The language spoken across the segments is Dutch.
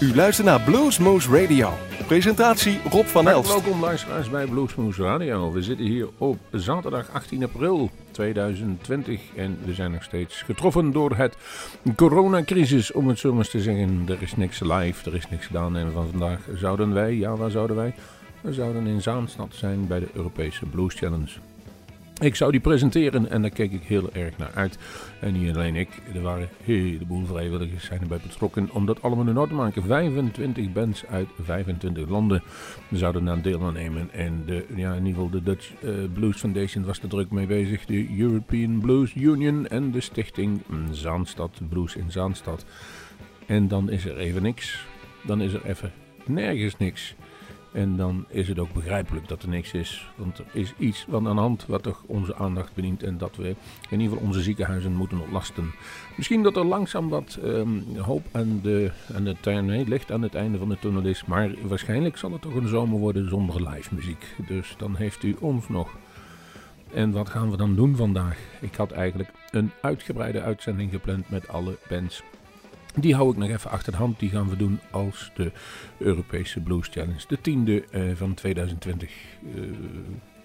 U luistert naar Bluesmoose Radio. Presentatie Rob van Elst. Welkom luisteraars bij Bluesmoose Radio. We zitten hier op zaterdag 18 april 2020 en we zijn nog steeds getroffen door het coronacrisis, om het zo maar eens te zeggen. Er is niks live, er is niks gedaan en van vandaag zouden wij, ja waar zouden wij? We zouden in Zaanstad zijn bij de Europese Blues Challenge. Ik zou die presenteren en daar keek ik heel erg naar uit. En niet alleen ik, er waren een heleboel vrijwilligers zijn erbij betrokken om dat allemaal in orde te maken. 25 bands uit 25 landen zouden aan deel nemen. En de, ja, in ieder geval de Dutch uh, Blues Foundation was er druk mee bezig. De European Blues Union en de stichting Zaanstad, Blues in Zaanstad. En dan is er even niks. Dan is er even nergens niks. En dan is het ook begrijpelijk dat er niks is. Want er is iets van aan de hand wat toch onze aandacht bedient. En dat we in ieder geval onze ziekenhuizen moeten ontlasten. Misschien dat er langzaam wat um, hoop aan, de, aan het, licht aan het einde van de tunnel is. Maar waarschijnlijk zal het toch een zomer worden zonder live muziek. Dus dan heeft u ons nog. En wat gaan we dan doen vandaag? Ik had eigenlijk een uitgebreide uitzending gepland met alle bands die hou ik nog even achter de hand. Die gaan we doen als de Europese Blues Challenge. De tiende uh, van 2020. Uh,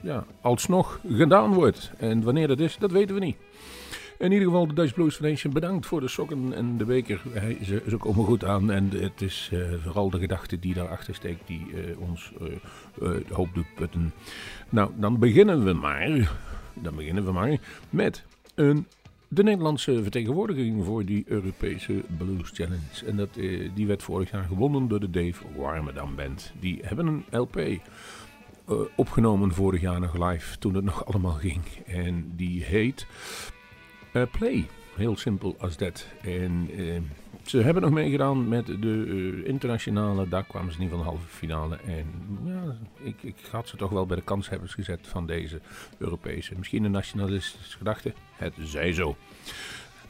ja, alsnog gedaan wordt. En wanneer dat is, dat weten we niet. In ieder geval, de Dutch Blues Foundation bedankt voor de sokken en de beker. Hij, ze, ze komen goed aan en het is uh, vooral de gedachte die daarachter steekt die ons uh, hoop doet putten. Nou, dan beginnen we maar. Dan beginnen we maar met een de Nederlandse vertegenwoordiging voor die Europese Blues Challenge. En dat, eh, die werd vorig jaar gewonnen door de Dave Warmerdam Band. Die hebben een LP uh, opgenomen vorig jaar nog live, toen het nog allemaal ging. En die heet uh, Play. Heel simpel als dat. En ze hebben nog meegedaan met de internationale. Daar kwamen ze niet van de halve finale. En ja, ik, ik had ze toch wel bij de kanshebbers gezet van deze Europese. Misschien een nationalistische gedachte. Het zij zo.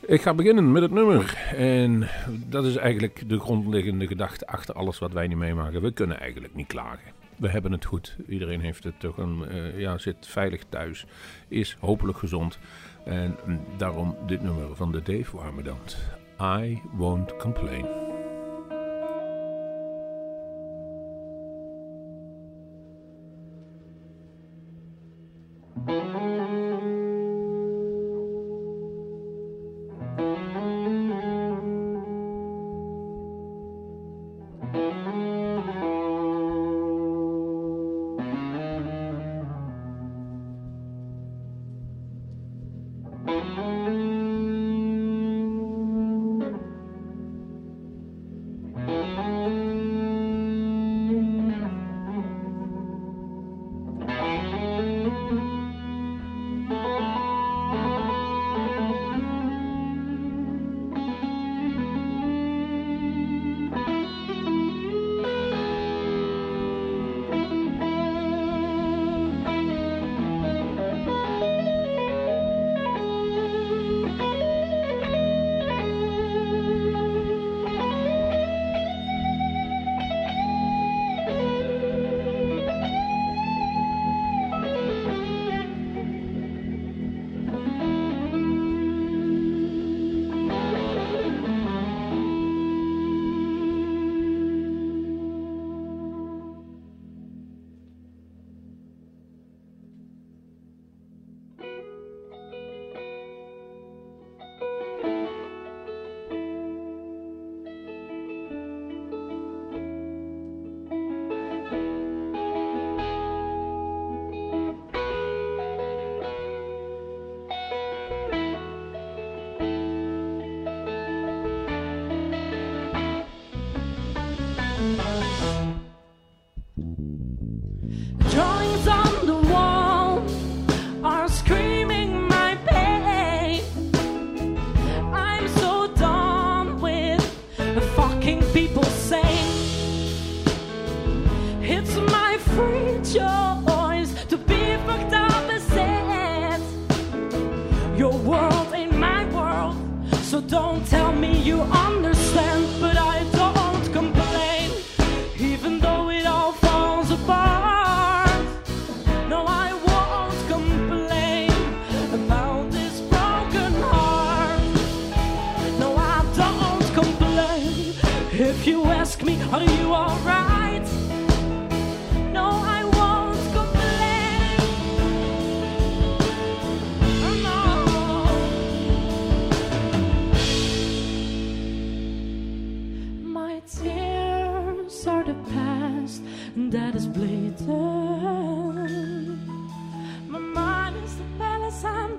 Ik ga beginnen met het nummer. En dat is eigenlijk de grondliggende gedachte achter alles wat wij nu meemaken. We kunnen eigenlijk niet klagen. We hebben het goed. Iedereen heeft het toch een, uh, ja, zit veilig thuis. Is hopelijk gezond. En daarom dit nummer van de Dave Warmerdant. I won't complain.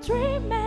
Dreaming.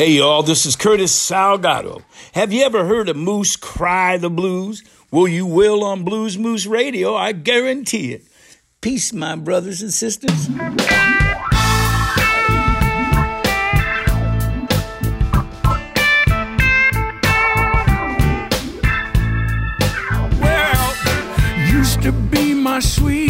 Hey, y'all, this is Curtis Salgado. Have you ever heard a moose cry the blues? Well, you will on Blues Moose Radio, I guarantee it. Peace, my brothers and sisters. Well, used to be my sweet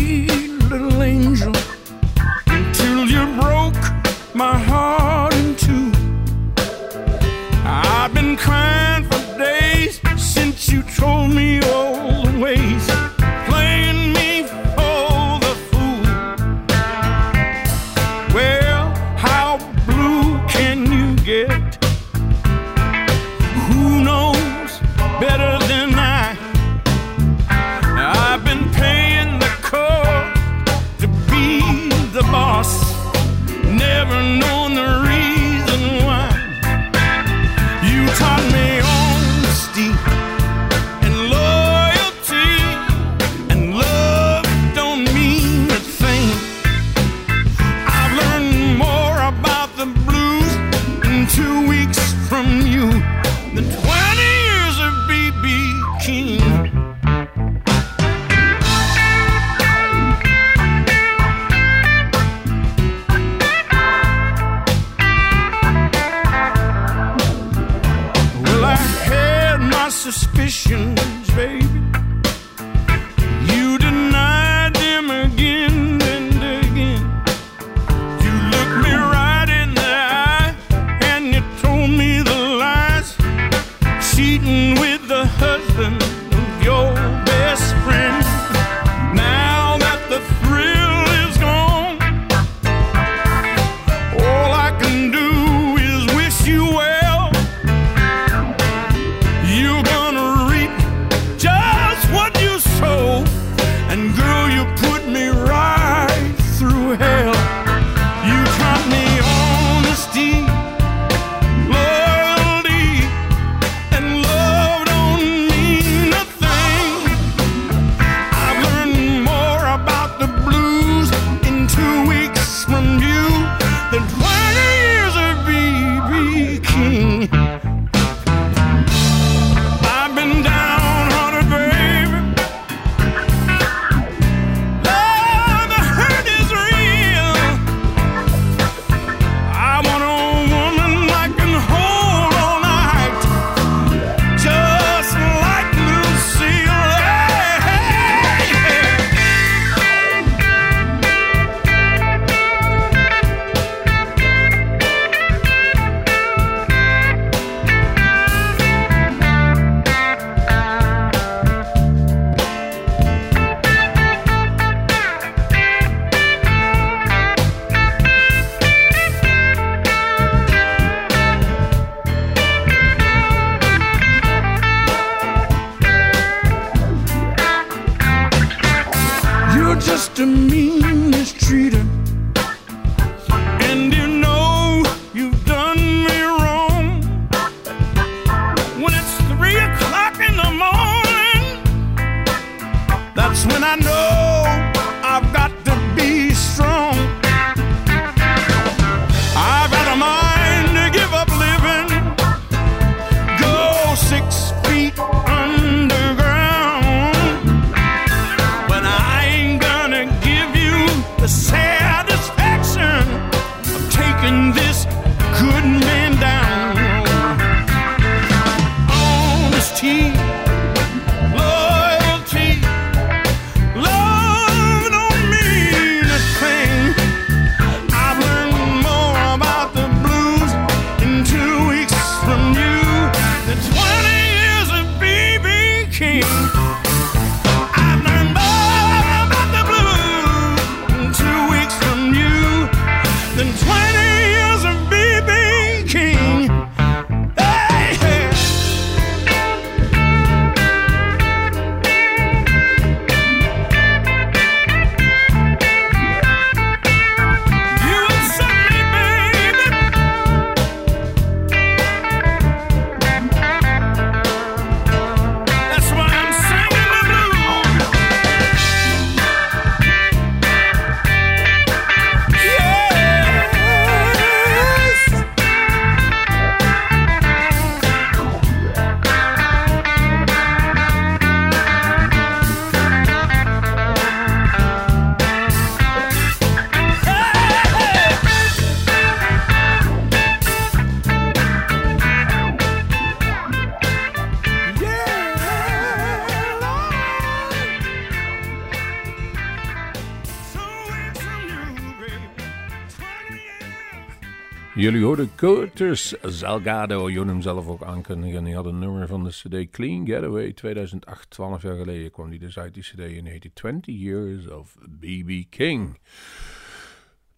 Jullie hoorden Curtis Salgado, je hem zelf ook aankondigen. Die had een nummer van de CD Clean Getaway 2008, 12 jaar geleden kwam die dus uit die CD en heette 20 Years of BB King.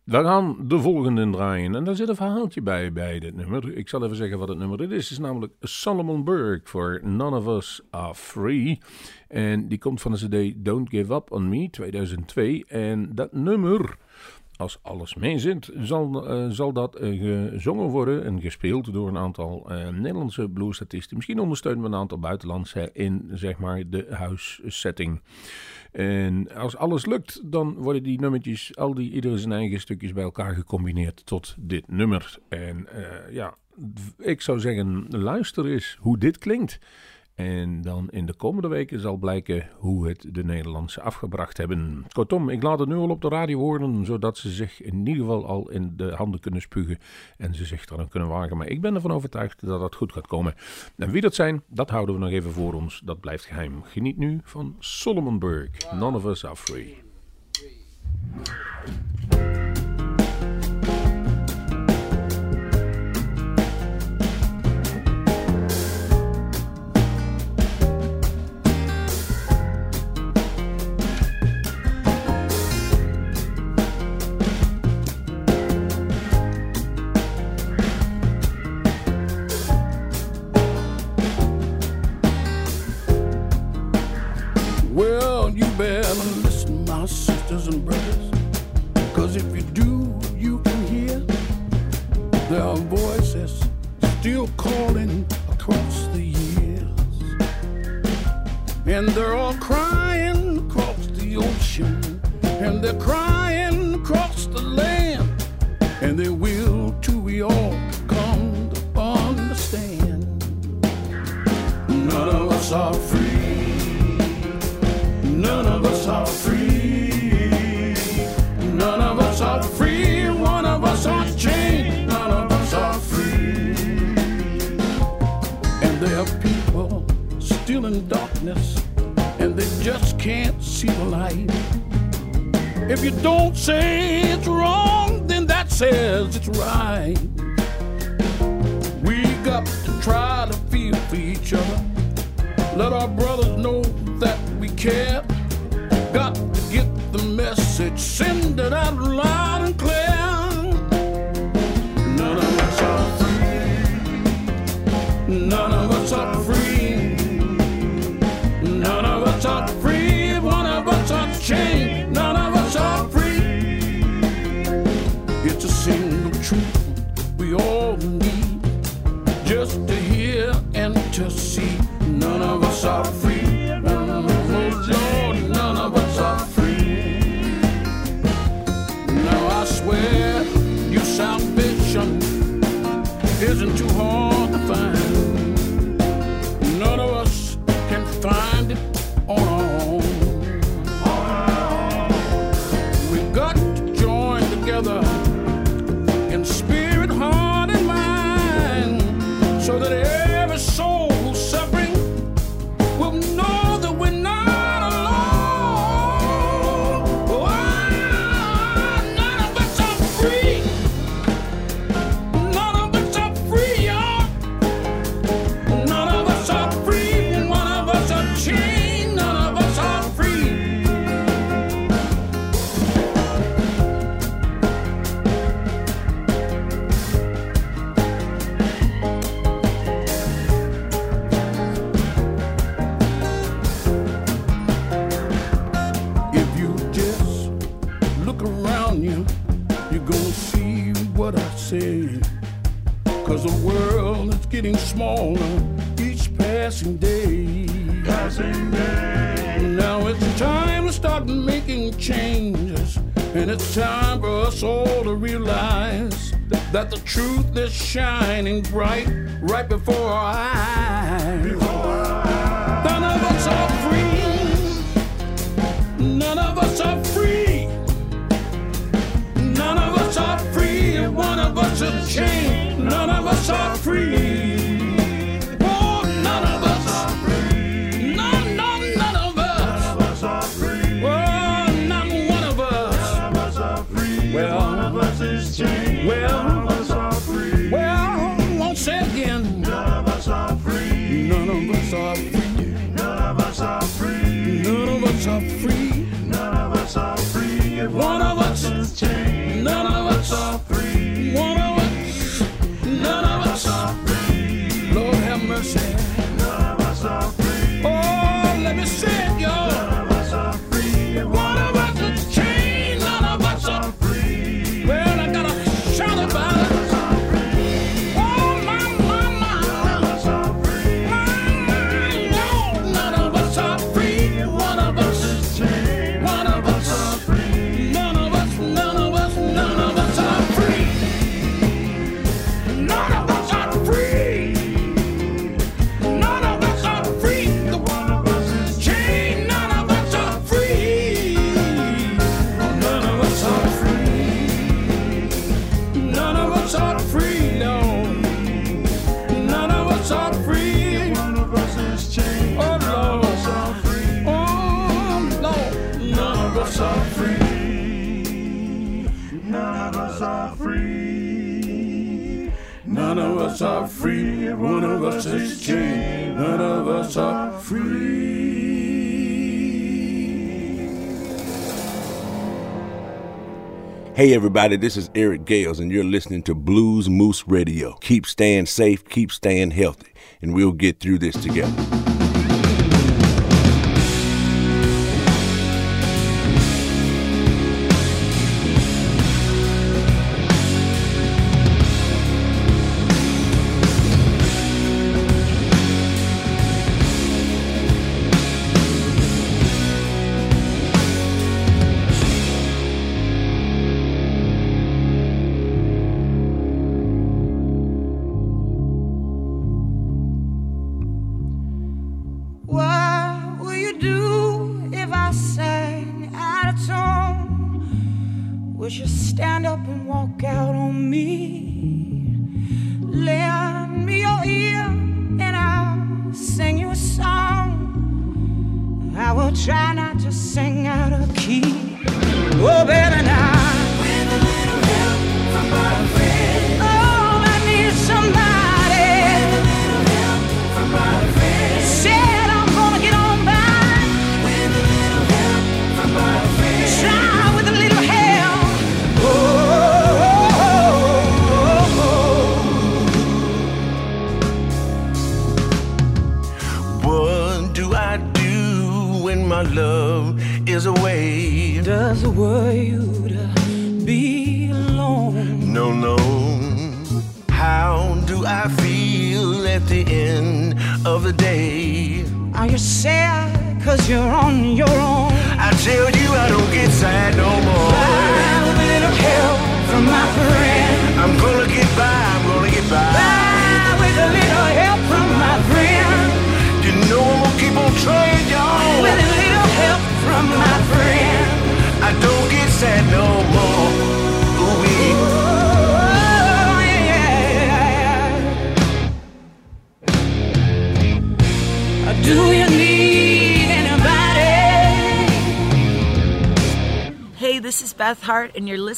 We gaan de volgende draaien en daar zit een verhaaltje bij, bij dit nummer. Ik zal even zeggen wat het nummer is. Het is namelijk Solomon Burke voor None of Us Are Free. En die komt van de CD Don't Give Up On Me 2002. En dat nummer als alles meezit, zal, uh, zal dat uh, gezongen worden en gespeeld door een aantal uh, Nederlandse bluesartiesten. Misschien ondersteunen we een aantal buitenlandse in zeg maar, de huissetting. En als alles lukt, dan worden die nummertjes, al die iedere zijn eigen stukjes bij elkaar gecombineerd tot dit nummer. En ja, ik zou zeggen, luister eens hoe dit klinkt. En dan in de komende weken zal blijken hoe het de Nederlandse afgebracht hebben. Kortom, ik laat het nu al op de radio horen, zodat ze zich in ieder geval al in de handen kunnen spugen en ze zich dan kunnen wagen. Maar ik ben ervan overtuigd dat dat goed gaat komen. En wie dat zijn, dat houden we nog even voor ons. Dat blijft geheim. Geniet nu van Solomon Burke. None of us are free. My sisters and brothers. Cause if you do, you can hear their voices still calling across the years. And they're all crying across the ocean. And they're crying across the land. And they will shining bright right before our eyes. Hey everybody, this is Eric Gales and you're listening to Blues Moose Radio. Keep staying safe, keep staying healthy, and we'll get through this together.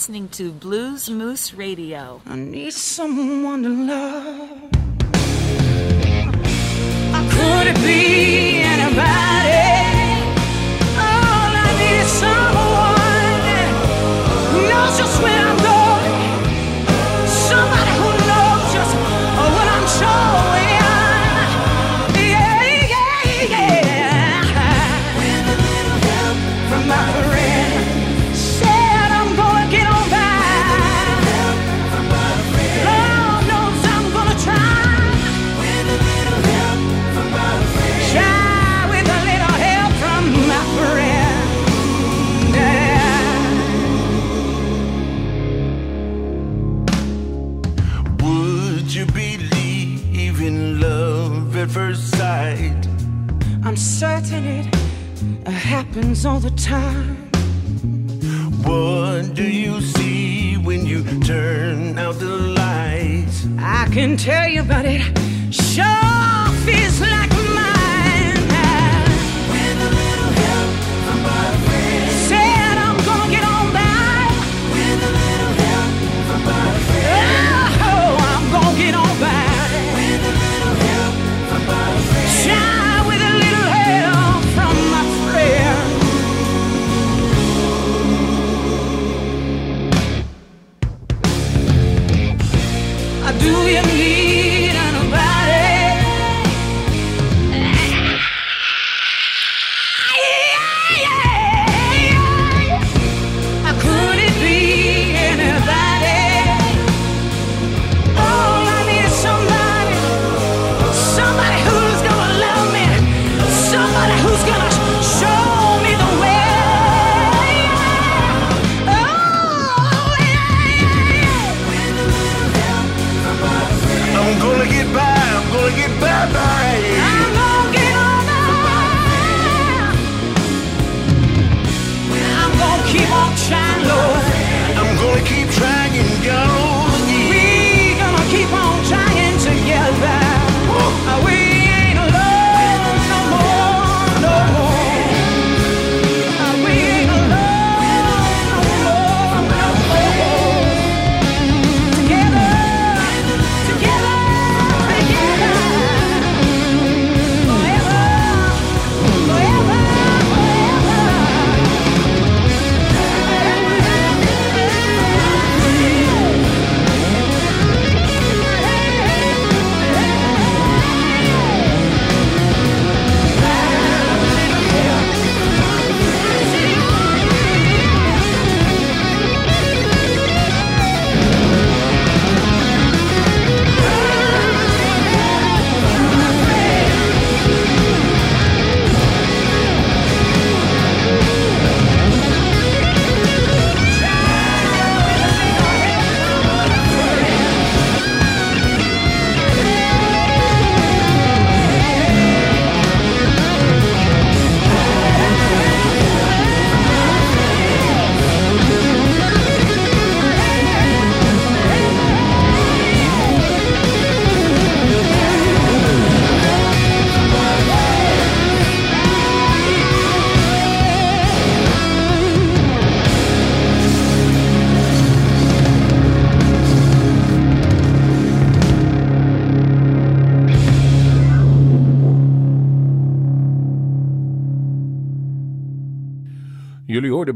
listening to Blues Moose Radio. I need someone to love.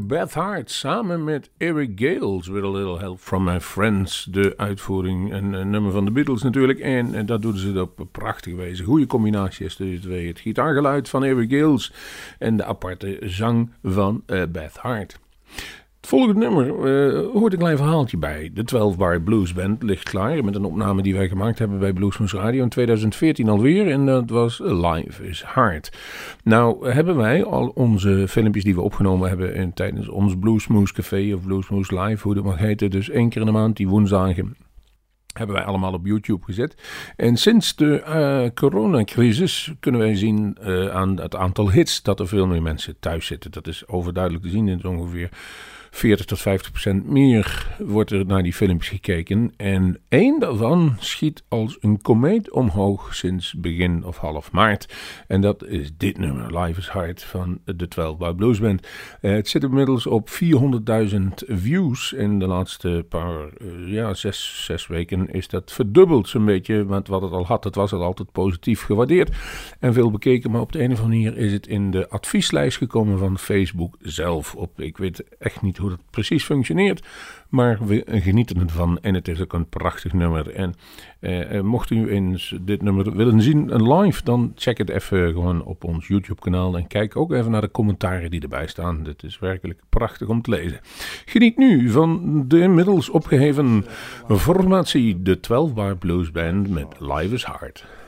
Beth Hart samen met Eric Gales. With a Little Help from My Friends. De uitvoering, een, een nummer van de Beatles natuurlijk. En, en dat doen ze op een prachtige wijze. Goede combinatie is tussen twee. Het gitaargeluid van Eric Gales en de aparte zang van eh, Beth Hart. Het volgende nummer eh, hoort een klein verhaaltje bij. De 12 Bar Blues Band ligt klaar met een opname die wij gemaakt hebben bij Bluesmoes Radio in 2014 alweer. En dat was Live is Hard. Nou hebben wij al onze filmpjes die we opgenomen hebben in, tijdens ons Bluesmoes Café of Bluesmoes Live, hoe dat mag heten. Dus één keer in de maand, die woensdagen hebben wij allemaal op YouTube gezet. En sinds de uh, coronacrisis kunnen wij zien aan het aantal hits dat er veel meer mensen thuis zitten. Dat is overduidelijk te zien in ongeveer 40 tot 50 procent meer wordt er naar die filmpjes gekeken. En één daarvan schiet als een komeet omhoog sinds begin of half maart. En dat is dit nummer, Life is Hard van de 12 Bar Blues Band. Uh, het zit inmiddels op 400.000 views. In de laatste paar, uh, ja, zes, zes weken is dat verdubbeld zo'n beetje. Want wat het al had, het was al altijd positief gewaardeerd. En veel bekeken, maar op de een of andere manier is het in de advieslijst gekomen van Facebook zelf. Op, ik weet echt niet hoe dat precies functioneert. Maar we genieten ervan en het is ook een prachtig nummer. En eh, mocht u eens dit nummer willen zien live, dan check het even gewoon op ons YouTube kanaal. En kijk ook even naar de commentaren die erbij staan. Dit is werkelijk prachtig om te lezen. Geniet nu van de inmiddels opgeheven formatie, de 12 Bar Blues Band met Live is Hard.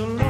Just a long,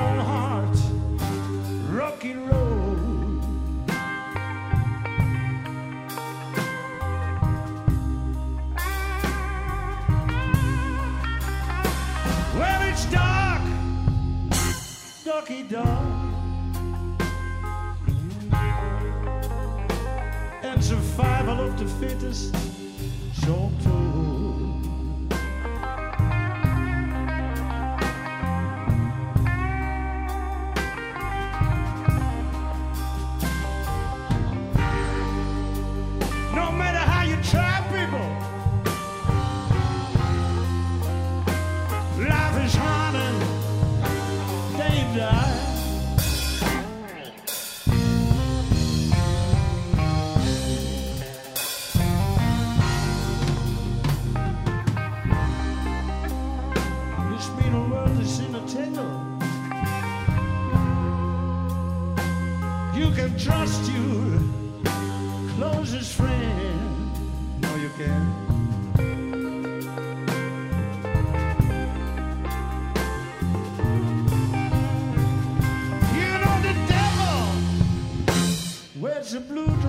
You can trust your closest friend. No, you can't. You know the devil wears a blue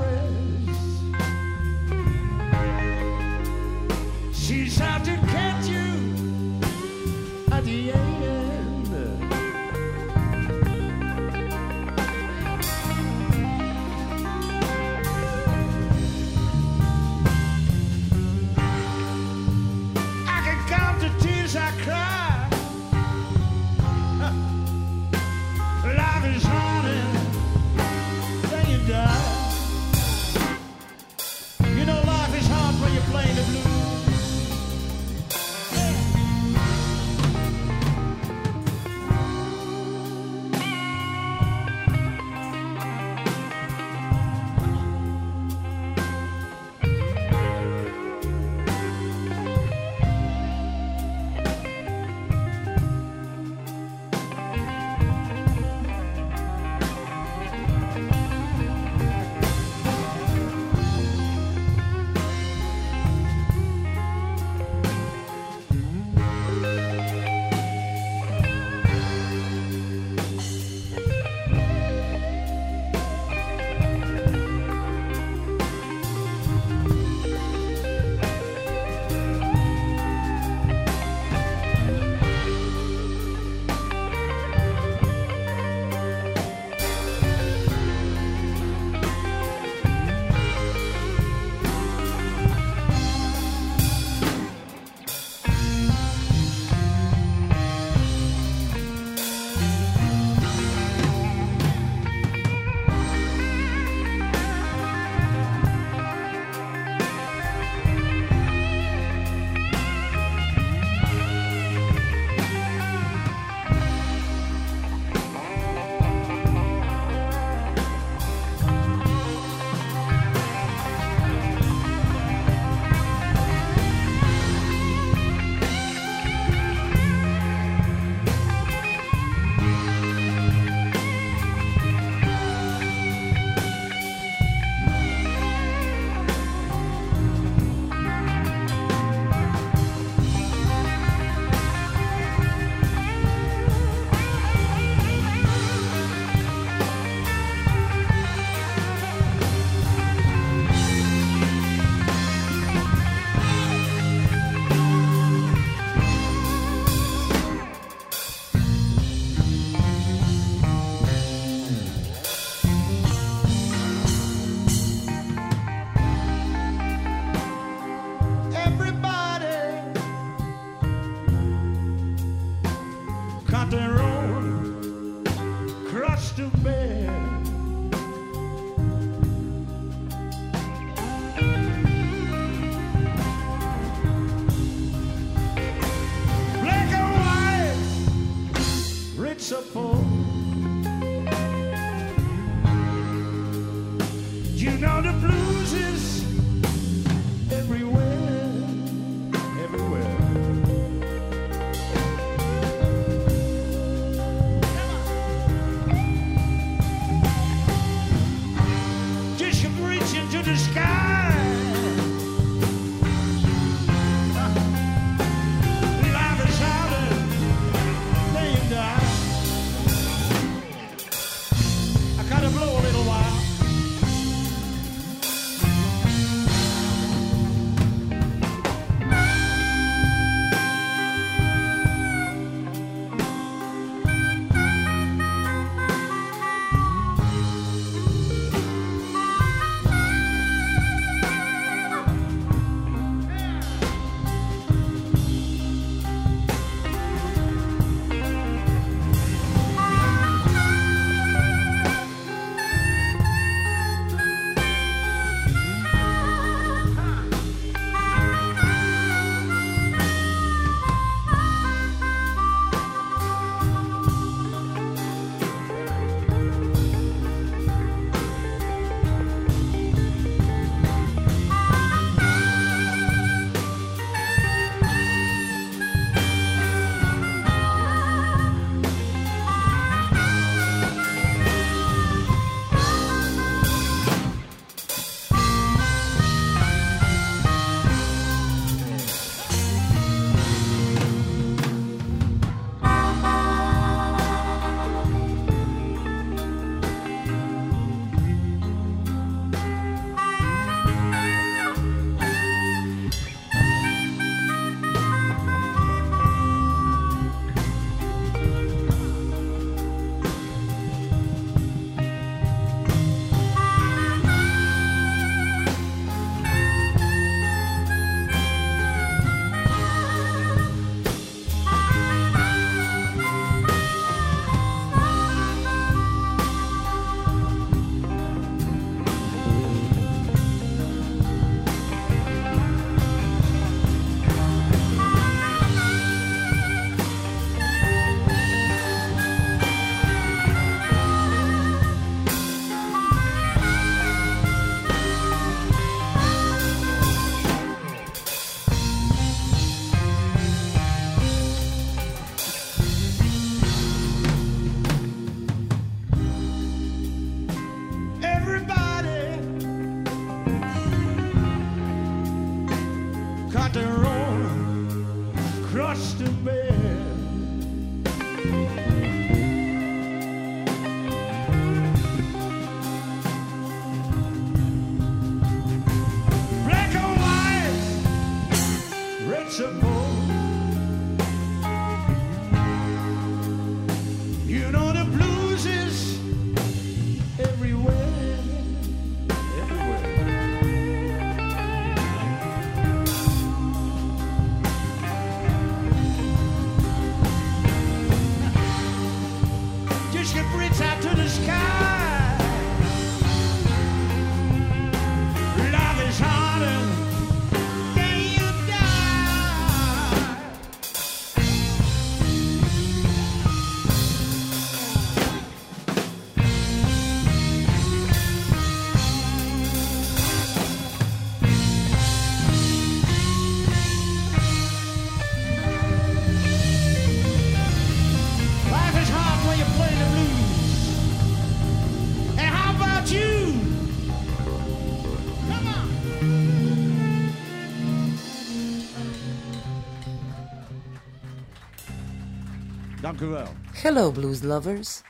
Hello, blues lovers.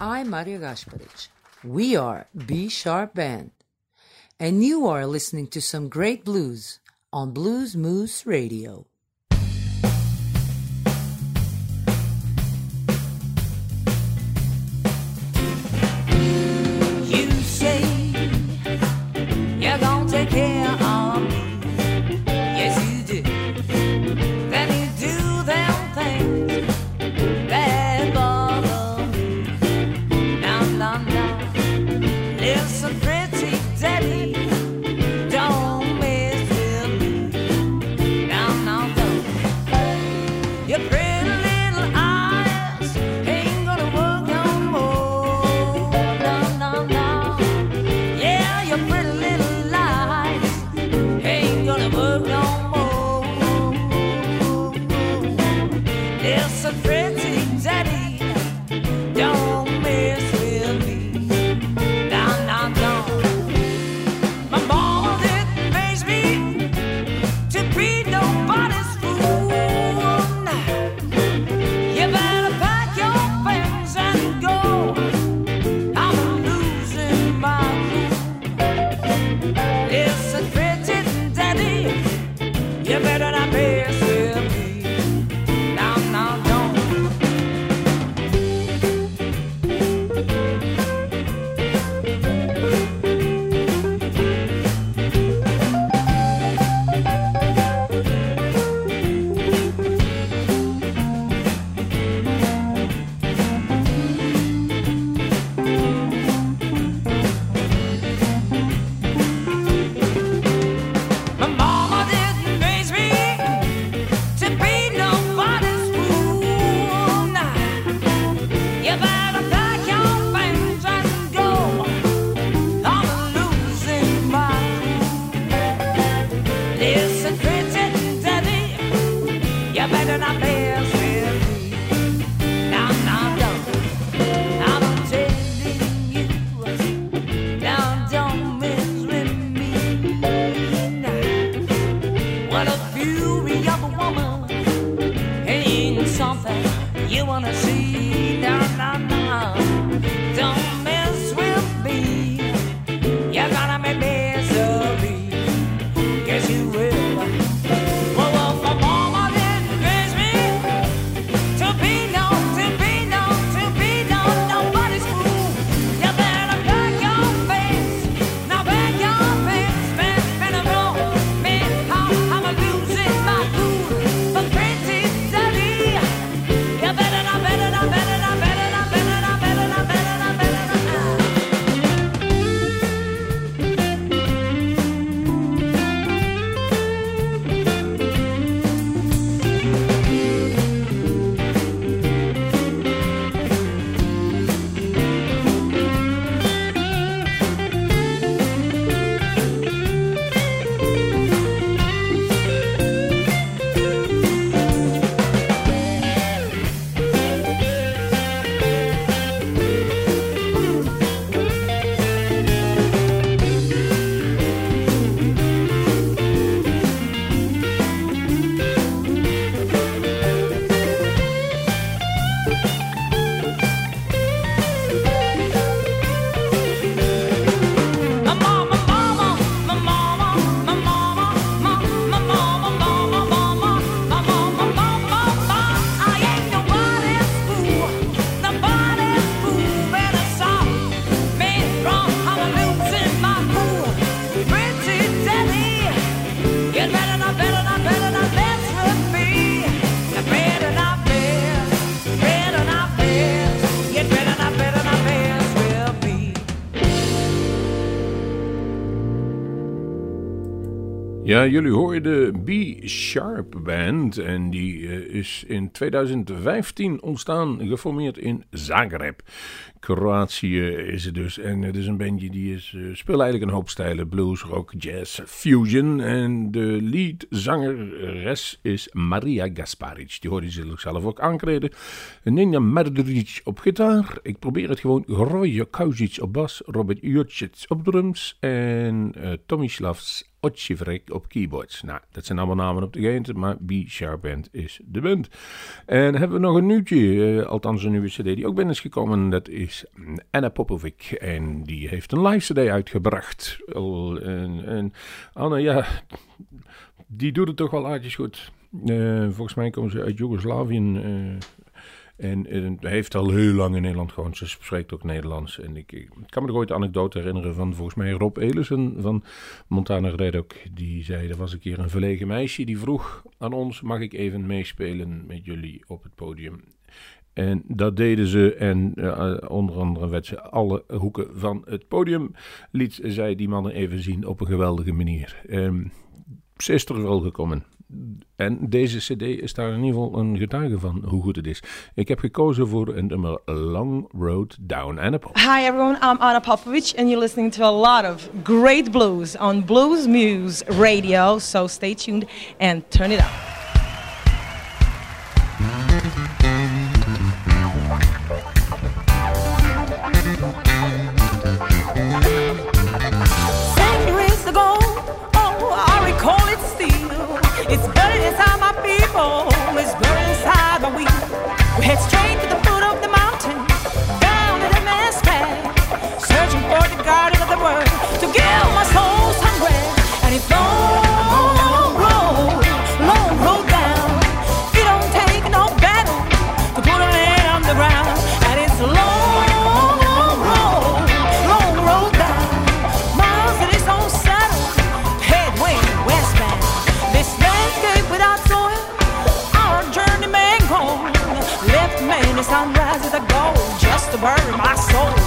I'm Mario Gasparic. We are B Sharp Band. And you are listening to some great blues on Blues Moose Radio. Ja, jullie hoorden B Sharp Band en die eh, is in 2015 ontstaan, geformeerd in Zagreb. Kroatië is het dus. En het is een bandje die is, eh, speelt eigenlijk een hoop stijlen. Blues, rock, jazz, fusion. En de leadzangeres is Maria Gasparic. Die hoorde zelf ook aankleden. Ninja Merderic op gitaar. Ik probeer het gewoon. Roy Kauzic op bas. Robert Jurcic op drums. En uh, Tomislavs Otjevrek op keyboards. Nou, dat zijn allemaal namen op de gemeente, maar B-Sharp Band is de band. En hebben we nog een nieuwtje, uh, althans een nieuwe cd die ook binnen is gekomen. Dat is Anna Popovic en die heeft een live cd uitgebracht. En, Anna, ja, die doet het toch wel aardig goed. Uh, volgens mij komen ze uit Joegoslavië. Uh, en, en heeft al heel lang in Nederland gewoond. Ze spreekt ook Nederlands. En ik, kan me nog ooit de anekdote herinneren van volgens mij Rob Elissen van Montana Redok. Die zei, er was een keer een verlegen meisje die vroeg aan ons, mag ik even meespelen met jullie op het podium? En dat deden ze en uh, onder andere werd ze alle hoeken van het podium. Liet zij die mannen even zien op een geweldige manier. Um, ze is er wel gekomen. En deze cd is daar in ieder geval een getuige van hoe goed het is. Ik heb gekozen voor een nummer Long Road Down Anna Pop. Hi everyone, I'm Anna Popovic and you're listening to a lot of great blues on Blues Muse Radio. So stay tuned and turn it up. soul is burning inside, but we, we head straight. Bury my soul.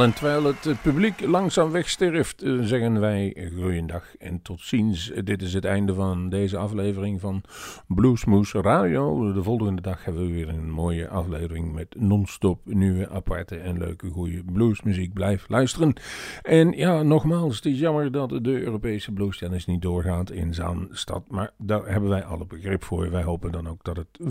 En terwijl het eh, publiek langzaam wegsterft, eh, zeggen wij goeiedag en tot ziens. Dit is het einde van deze aflevering van Bluesmoes Radio. De volgende dag hebben we weer een mooie aflevering met non-stop nieuwe, aparte en leuke, goede bluesmuziek. Blijf luisteren. En ja, nogmaals, het is jammer dat de Europese bluestennis niet doorgaat in Zaanstad, maar daar hebben wij alle begrip voor. Wij hopen dan ook dat het eh,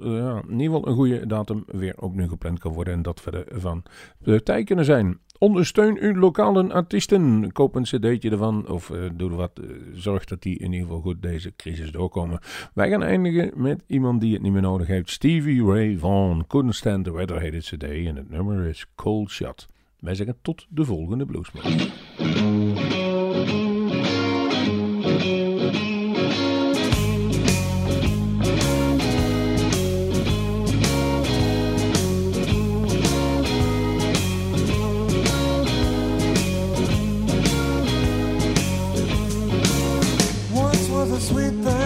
ja, in ieder geval een goede datum weer opnieuw gepland kan worden en dat we ervan de tijd kunnen zijn. Ondersteun uw lokale artiesten. Koop een cd'tje ervan of uh, doe wat. Uh, zorg dat die in ieder geval goed deze crisis doorkomen. Wij gaan eindigen met iemand die het niet meer nodig heeft. Stevie Ray Vaughan. Couldn't Stand the Weather heet het cd en het nummer is Cold Shot. Wij zeggen tot de volgende Bluesmoes. Sweet thing,